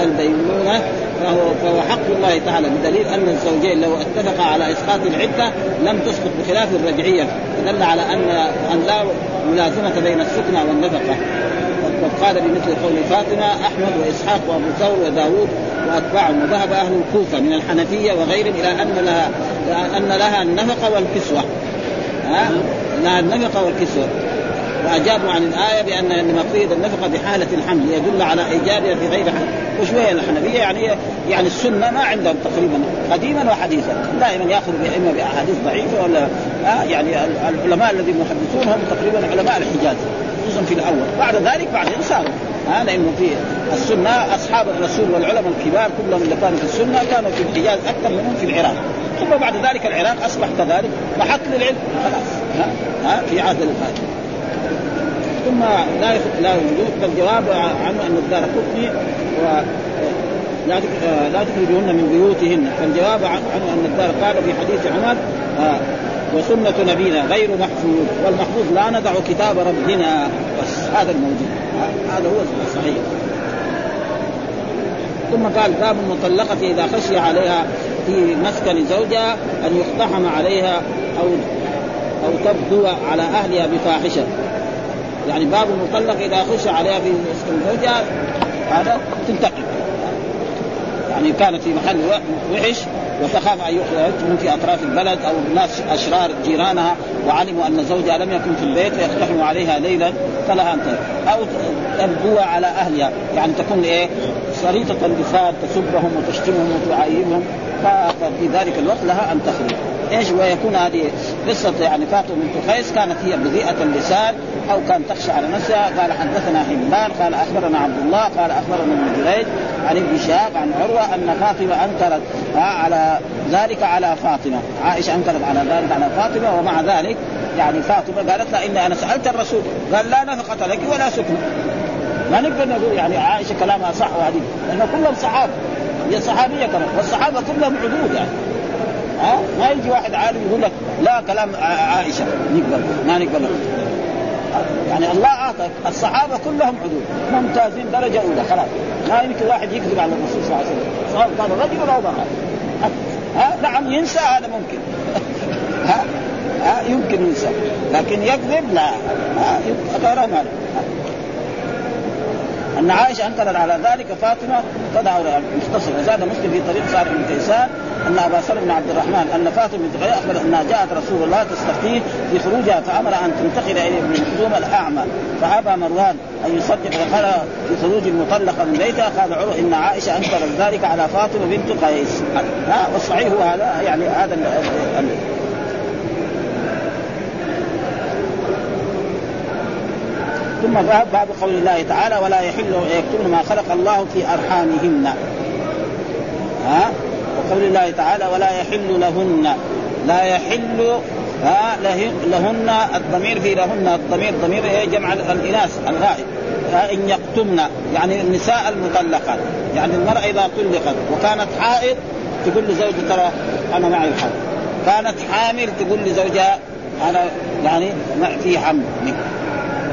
البينونة فهو فهو حق الله تعالى بدليل أن الزوجين لو اتفقا على إسقاط العدة لم تسقط بخلاف الرجعية فدل على ان أن لا ملازمة بين السكنى والنفقة. وقد قال بمثل قول فاطمة أحمد وإسحاق وأبو ثور وداوود واتباعهم وذهب أهل الكوفة من الحنفية وغيرهم إلى أن لها أن لها النفقة والكسوة. ها؟ لا النفقة والكسوة. وأجابوا عن الآية بأن المقصود النفقة بحالة الحمل. يدل على ايجابها في غير حمل. وشويه الحنفية؟ يعني يعني السنة ما عندهم تقريبا قديما وحديثا. دائما ياخذ اما بأحاديث ضعيفة ولا يعني العلماء الذين يحدثون هم تقريبا علماء الحجاز خصوصا في الأول. بعد ذلك بعدين صاروا ها لأنه في السنة أصحاب الرسول والعلماء الكبار كلهم اللي كانوا في السنة كانوا في الحجاز أكثر منهم في العراق. ثم بعد ذلك العراق أصبح كذلك محط للعلم. خلاص. ها, ها؟ في عهد الفاتح. ثم لا لا يوجد فالجواب عنه أن الدار قطني و لا لا تخرجوهن من بيوتهن. فالجواب عنه أن الدار قال في حديث عمر آه وسنة نبينا غير محفوظ والمحفوظ لا ندع كتاب ربنا. بس هذا الموجود. هذا هو الصحيح. ثم قال باب المطلقة إذا خشي عليها في مسكن زوجها أن يقتحم عليها أو أو تبدو على أهلها بفاحشة. يعني باب المطلق إذا خشي عليها في مسكن زوجها هذا تنتقم يعني كانت في محل وحش وتخاف أن يخرج في أطراف البلد أو الناس أشرار جيرانها وعلموا أن زوجها لم يكن في البيت فيقتحموا عليها ليلا فلها أن أو تبدو على أهلها. يعني تكون إيه؟ سريطة اللسان تسبهم وتشتمهم وتعايبهم ففي ذلك الوقت لها أن تخرج. إيش؟ ويكون هذه قصة يعني فاطمة بنت قيس كانت هي بذيئة اللسان أو كان تخشى على نفسها. قال حدثنا حبان قال أخبرنا عبد الله قال أخبرنا ابن جريج عن ابن شهاب عن عروة أن فاطمة أنكرت على ذلك على فاطمة. عائشة أنكرت على ذلك على فاطمة ومع ذلك يعني فاطمة قالت لها إني أنا سألت الرسول. قال لا نفقه لك ولا سكن. ما نقدر نقول يعني عائشة كلامها صح وهذه لأنه كلهم صحابة. هي صحابية كمان والصحابة كلهم عدود يعني. ها؟ ما يجي واحد عالم يقول لك لا كلام عائشة. نقبل. ما نقبل. يعني الله اعطى الصحابة كلهم عدول ممتازين درجة أولى. خلاص. ما يمكن واحد يكذب على الرسول صلى الله عليه وسلم. كان رجل أو امرأة. ها؟ نعم ينسى هذا ممكن. ها؟ ها؟ يمكن ينسى. لكن يكذب لا. ها؟ غيرهم هذا. أن عائشة أنكرت على ذلك فاطمة تدع مختصر وزاد مسلم في طريق صالح بن كيسان أن أبا سلمة بن عبد الرحمن أن فاطمة بنت قيس اخبر إنها جاءت رسول الله تستفتيه في خروجها فأمر أن تنتقل اليه من قدوم الأعمى. فأبى مروان أن يصدق وقال في خروج المطلقه من بيتها. قال عروة إن عائشة أنكرت ذلك على فاطمة بنت قيس. ها والصحيح هو هذا يعني هذا ثم باب باب قول الله تعالى ولا يحل يكتمن ما خلق الله في أرحامهن. ها؟ وقول الله تعالى ولا يحل لهن. لا يحل ها لهن الضمير في لهن. الضمير ضمير إيه؟ جمع الإناث الغائب. إن يقتمن يعني النساء المطلقات يعني المرأة إذا طلقت وكانت حائض تقول لزوجها ترى أنا معي الحمل كانت حامل تقول لزوجها أنا يعني في حمل.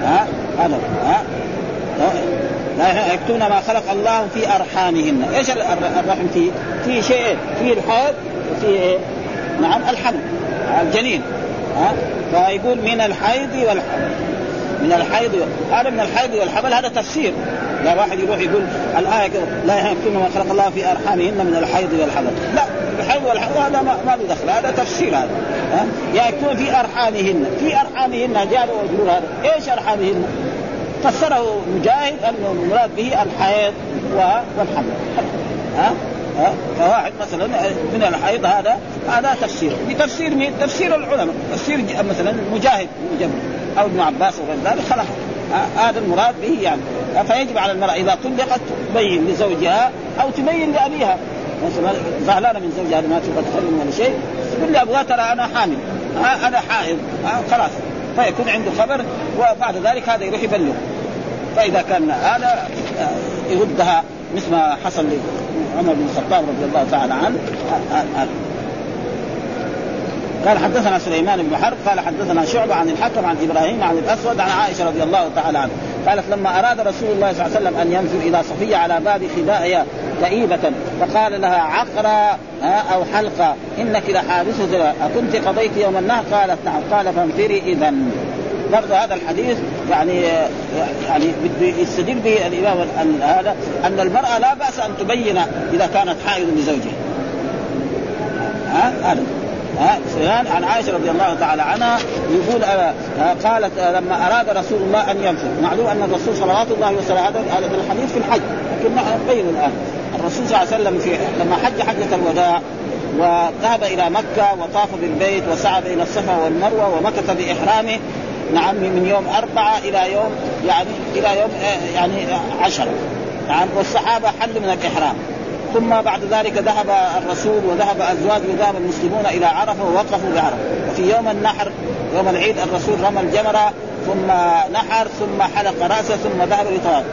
ها؟ هذا ها؟ لا يكتون ما خلق الله في أرحامهن، إيش الرحم؟ فيه؟ فيه شيئين، فيه الحيض وفيه إيه؟ نعم الحمل الجنين ها؟ فيقول من الحيض والحمل. من الحيض هذا من الحيض والحمل هذا تفسير. لا واحد يروح يقول الآية لا يكتون ما خلق الله في أرحامهن من الحيض والحمل لا الحيض والحمل هذا ما, ما له دخل هذا تفسير هذا. ها؟ يكتون في أرحامهن في أرحامهن جاءوا يقولون هذا. إيش أرحامهن؟ فسره مجاهد انه المراد به الحيض والحمل ها؟ ها؟ فواحد مثلا من الحيض هذا هذا تفسير. بتفسير مين؟ تفسير العلماء. تفسير مثلا مجاهد أو ابن عباس وغير ذلك خلاص هذا المراد به يعني. فيجب على المرأة إذا طلقت تبين لزوجها أو تبين لأبيها. زعلانة من زوجها ما تبغى تخلي ولا شيء تقول لأبوها ترى أنا حامل. أنا حائض. خلاص. فيكون عنده خبر وبعد ذلك هذا يروح يبلغ فإذا كان هذا يردها مثل ما حصل لعمر بن الخطاب رضي الله تعالى عنه. قال حدثنا سليمان بن حرب قال حدثنا شعبة عن الحكم عن إبراهيم عن الأسود عن عائشة رضي الله تعالى عنها. قالت لما أراد رسول الله صلى الله عليه وسلم أن ينزل إلى صفية على باب خبائها كئيبة فقال لها عقرة أو حلقة إنك لحابسة أكنت قضيت يوم النهر قالت نعم. قال فانفري إذا برضه هذا الحديث يعني يعني يستدل به الإمام هذا أن المرأة لا بأس أن تبين إذا كانت حائض لزوجها. ها؟ هذا. سفيان عن عائشة رضي الله تعالى عنها يقول آه آه قالت آه لما أراد رسول الله أن ينفر معلوم أن الرسول صلوات الله وسلامه هذا الحديث في الحج لكن نحن نبين الآن. الرسول صلى الله عليه وسلم في لما حج حجة الوداع وذهب إلى مكة وطاف بالبيت وسعى بين الصفا والمروة ومكث بإحرامه نعم من يوم أربعة إلى يوم يعني إلى يوم يعني عشرة نعم والصحابة حلوا من الإحرام. ثم بعد ذلك ذهب الرسول وذهب أزواجه وذهب المسلمون إلى عرفة ووقفوا بعرفة. وفي يوم النحر يوم العيد الرسول رمى الجمرة ثم نحر ثم حلق رأسه ثم ذهب لطواف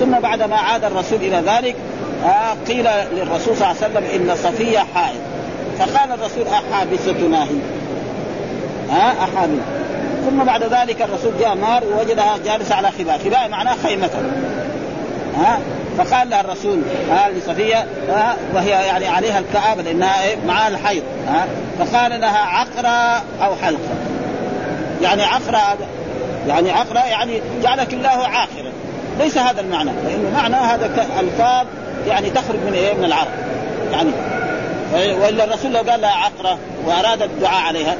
ثم بعد ما عاد الرسول إلى ذلك آه قيل للرسول صلى الله عليه وسلم إن صفية حائض. فقال الرسول أحابستنا هي. ها آه أحابس ثم بعد ذلك الرسول جاء مار ووجدها جالسة على خباء. خباء معناه خيمة. ها فقال لها الرسول ها لصفيه ها وهي يعني عليها الكآبة لأنها إيه معها الحيض فقال لها عقرة أو حلقة يعني عقرة يعني عقرة يعني جعلك الله عاقرا. ليس هذا المعنى لأنه معنى هذا الفاظ يعني تخرج من إيه من العرب. يعني وإلا الرسول لو قال لها عقرة وأراد الدعاء عليها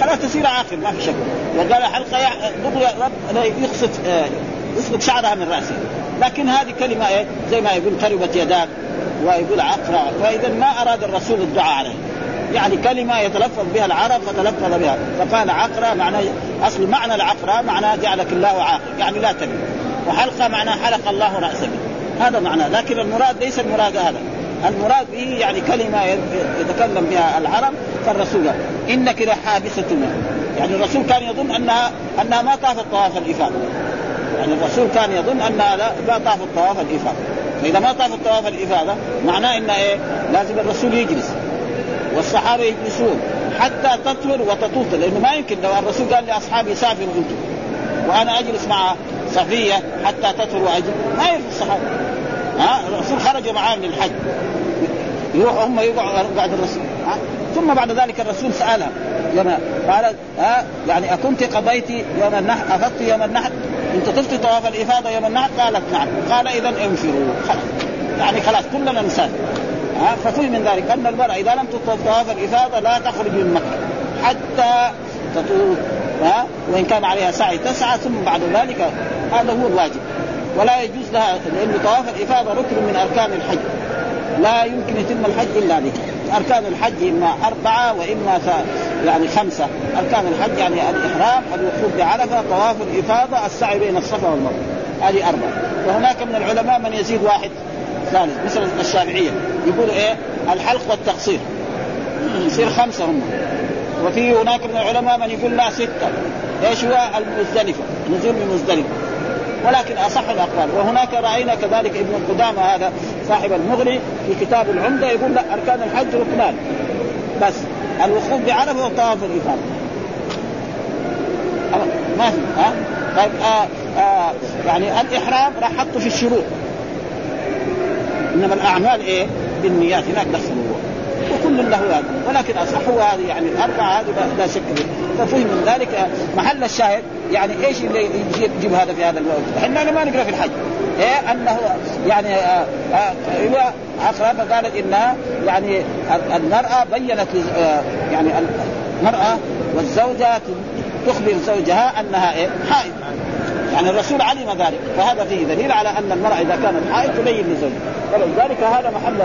خلاص تصير عاقر ما في شك. وقال حلقة رب يقصد يسقط شعرها من رأسه. لكن هذه كلمة إيه؟ زي ما يقول كربت يداك ويقول عقرة واذا ما أراد الرسول الدعاء عليه. يعني كلمة يتلفظ بها العرب فتلفظ بها. فقال عقرة معناه أصل معنى العقرة معناه جعلك الله عاقر يعني لا تبي وحلقة معناه حلق الله راسك هذا معناه. لكن المراد ليس المراد هذا. المراد به يعني كلمة يتكلم بها العرب فالرسول. إنك لحابستنا يعني الرسول كان يظن انها أنها ما طافت طواف الإفاضة. يعني الرسول كان يظن انها لا طافت طواف الإفاضة. فإذا ما طافت طواف الإفاضة معناه ان إيه؟ لازم الرسول يجلس. والصحابة يجلسون حتى تطهر وتطوف لأنه ما يمكن لو الرسول قال لأصحابي سافروا أنتم. وأنا أجلس مع صفية حتى تطهر واجل ما يرضى الصحابة. ها؟ الرسول خرج معاهم للحج. يروحوا هم يقعدوا بعد الرسول. ثم بعد ذلك الرسول سالها يوم قالت ها يعني أكنت قضيت يوم النحر افضت يوم النحر؟ انت طفت طواف الإفاضة يوم النحر؟ قالت نعم. قال اذا انفروا. خلاص. يعني خلاص كلنا نسافر ها ففهم من ذلك أن المرأة إذا لم تطوف طواف الإفاضة لا تخرج من مكة حتى تطوف ها وإن كان عليها سعي تسعى ثم بعد ذلك هذا هو الواجب. ولا يجوز لها لأن طواف الإفاضة ركن من أركان الحج. لا يمكن يتم الحج إلا به أركان الحج إما أربعة وإما يعني خمسة. أركان الحج يعني الإحرام الوقوف بعرفة طواف الإفاضة السعي بين الصفا والمروة. هذه أربعة. وهناك من العلماء من يزيد واحد ثالث مثل الشافعية. يقول إيه؟ الحلق والتقصير. يصير خمسة هم. وفي هناك من العلماء من يقول لا ستة. إيش هو؟ المزدلفة. نزول من مزدلفه ولكن أصح الأقوال. وهناك رأينا كذلك ابن قدامة هذا صاحب المغني في كتاب العمدة يقول لا أركان الحج ركنان. بس الوقوف بعرفة وطواف الافاضه ما في ها؟ طيب آه آه يعني الإحرام راح حطه في الشروط. إنما الأعمال إيه؟ بالنيات. هناك دخلوا وكل له هذا. ولكن أصح هو هذه يعني الأربعة هذه لا شك فيه ففهم من ذلك محل الشاهد يعني إيش اللي يجيب هذا في هذا الوقت؟ إحنا ما نقرأ في الحج. إيه؟ أنه يعني آه آه عقرب قالت انها يعني المرأة بينت آه يعني المرأة والزوجة تخبر زوجها أنها إيه؟ حائض. يعني الرسول علم ذلك. فهذا فيه دليل على أن المرأة إذا كانت حائض تبين لزوجها. ولذلك هذا محل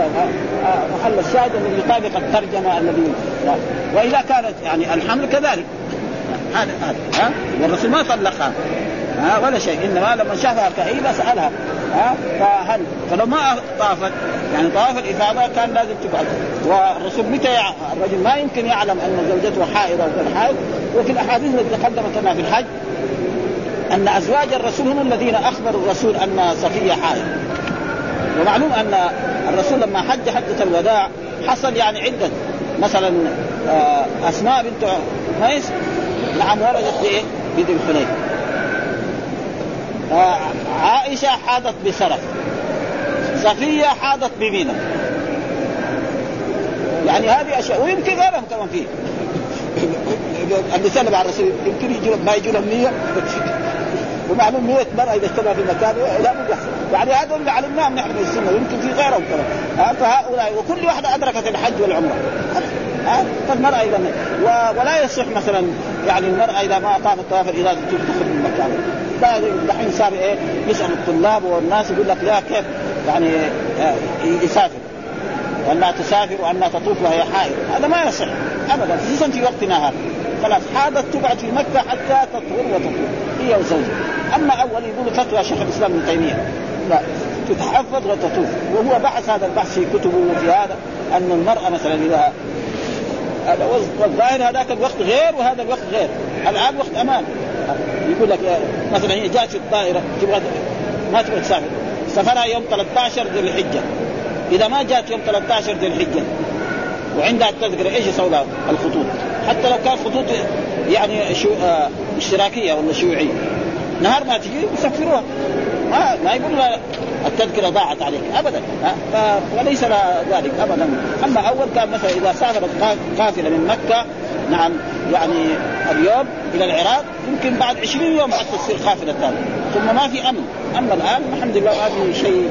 محل الشاهد الذي يطابق الترجمة الذي وإذا كانت يعني الحمل كذلك. هذا هذا ها؟ والرسول ما طلقها ها؟ ولا شيء إنما لما شافها كئيبه سألها. ها؟ فهل فلو ما طافت يعني طواف الإفاضة كان لازم تقعد. والرسول متى الرجل ما يمكن يعلم أن زوجته حائضة أو غير حائض. وفي الأحاديث التي تقدمت لنا في الحج أن أزواج الرسول هم الذين أخبروا الرسول أن صفية حائض ومعلوم أن الرسول لما حج حجة الوداع حصل يعني عدة. مثلا أسماء بنت عميس نعم ولدت بايه؟ بذي الحليفه عائشه حاضت بسرف صفية حاضت بمينا. يعني هذه أشياء ويمكن غيرهم كمان فيه. اللي سلم على الرسول يمكن يجي ما يجي لهم 100 ومعلوم 100 مرة إذا اجتمع في مكان لا يحصل. يعني هذول اللي علمناهم نحن من السنة ويمكن في غيرهم كمان. فهؤلاء وكل واحدة أدركت الحج والعمرة. ها فالمرأة إذا ولا يصح مثلا يعني المرأة إذا ما أقامت طواف الاراده تخرج من مكه دحين صار إيه؟ يسأل الطلاب والناس يقول لك لا كيف؟ يعني آه، يسافر. وأنها تسافر وأنها تطوف وهي حائض. هذا ما يصح ابدا خصوصا في وقتنا هذا. خلاص حاضت تقعد في مكة حتى تطهر وتطوف هي وزوجها. أما أول يقول فتوى شيخ الإسلام ابن تيمية. لا تتحفظ وتطوف. وهو بحث هذا البحث في كتبه وفي هذا أن المرأة مثلا إذا هذا والظاهر هذاك الوقت غير وهذا الوقت غير. الآن وقت أمان. يقول لك مثلا هي جات الطائرة تبغى ما تبغى تسافر. سفرها يوم 13 ذي الحجة. إذا ما جات يوم 13 ذي الحجة وعندها التذكرة إيش يسوي لها الخطوط؟ حتى لو كان خطوط يعني شو آه اشتراكية ولا شيوعية. نهار ما تجي يسفروها. ما ما يقول التذكرة ضاعت عليك. ابدا. ف... وليس ذلك. ابدا. أما أول كان مثلا إذا سافرت قافلة من مكة نعم يعني اليوم إلى العراق يمكن بعد 20 يوم حتى تصير قافلة ثانية. ثم ما في أمن. أما الآن الحمد لله ما في شيء.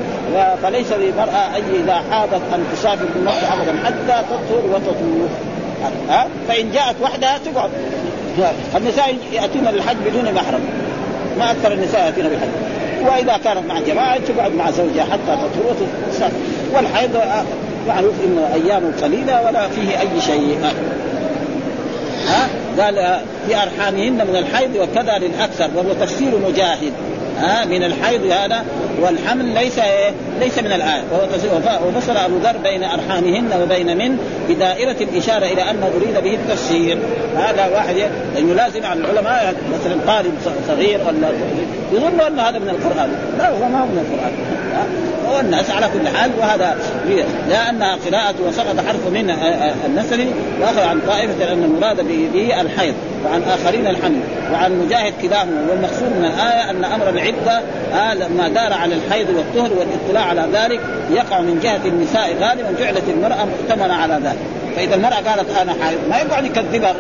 فليس للمرأة أي إذا حاضت أن تسافر من مكه ابدا حتى تطهر وتطوف ها؟ فإن جاءت وحدها تقعد. النساء ياتين للحج بدون محرم. ما أكثر النساء ياتين بالحج وإذا كانت مع جماعة تقعد مع زوجها حتى تطهر وتسافر والحيض معروف إنه أيام قليلة ولا فيه أي شيء. ها؟ قال في أرحامهن من الحيض وكذا للأكثر وهو تفسير مجاهد. ها من الحيض هذا والحمل ليس إيه؟ ليس من الآية. وهو وفصل أبو ذر بين أرحامهن وبين من؟ بدائرة الإشارة إلى انه أريد به التفسير. هذا واحد لأنه لازم على العلماء مثلا طالب صغير ولا يظن أن هذا من القرآن. لا هو ما هو من القرآن. والناس على كل حال وهذا لانها قراءة وسقط حرف من النسل واخذ عن طائفة ان المراد به الحيض. وعن آخرين الحمل وعن مجاهد كلاهما. والمقصود من الآية أن أمر العده آه لما دار على الحيض والطهر والاطلاع على ذلك يقع من جهة النساء غالبا جعلت المرأة مؤتمنه على ذلك. فإذا المرأة قالت أنا حائض ما يقعد يكذبها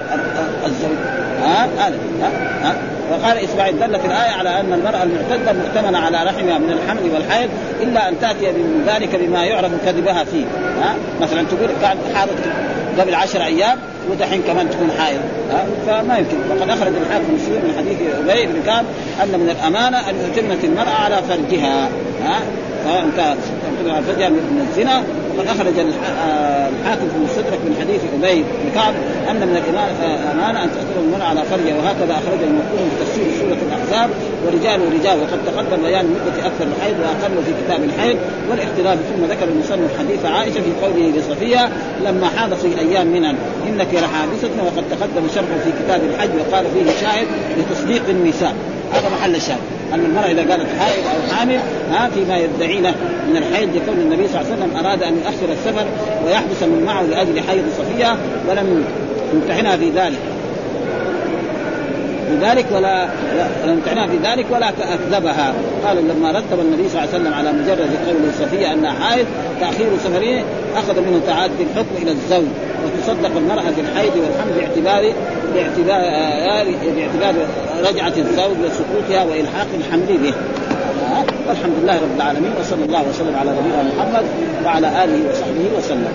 الزوج. ها هذا ها ها وقال إسماعيل دلت الآية على أن المرأة المعتدة مؤتمنة على رحمها من الحمل والحيض إلا أن تأتي من ذلك بما يعرف كذبها فيه. ها؟ مثلا تقول كان حاضت قبل عشر أيام ودحين كمان تكون حائض. فما يمكن. وقد أخرج الحاكم مسلم من حديث أبي بن كعب أن من الأمانة أن يتمت المرأة على فرجها ها؟ فانت على فرجها من الزنا وقد أخرج آه، الحاكم في المستدرك من حديث أبي بن كعب أن من الامانه أن تاثر المرأة على فرجها وهكذا أخرج المذكور في تفسير سورة الأحزاب ورجال ورجال وقد تقدم بيان مدة أكثر الحيض وأقل في كتاب الحيض والاختلاف ثم ذكر المصنف حديث عائشة في قوله لصفية لما حاض في أيام منن إنك لحابسه وقد تقدم شرحه في كتاب الحج وقال فيه شاهد لتصديق النساء. هذا محل الشاهد. أن المرأة إذا قالت حائض أو حامل ها فيما يدعينه من الحيض لكون النبي صلى الله عليه وسلم أراد أن يؤخر السفر ويحبس من معه لأجل حيض صفية ولم يمتحنها في ذلك. ذلك ولا امتحنها في ذلك ولا اكذبها قال لما رتب النبي صلى الله عليه وسلم على مجرد قول الصفيه أنها حائض تأخير سفره أخذ منه تعدي الحكم إلى الزوج وتصدق المرأة في الحيض والحمل باعتبار باعتبار باعتبار رجعة الزوج وسقوطها وإلحاق الحمل به. والحمد لله رب العالمين وصلى الله وسلم على نبينا محمد وعلى آله وصحبه وسلم.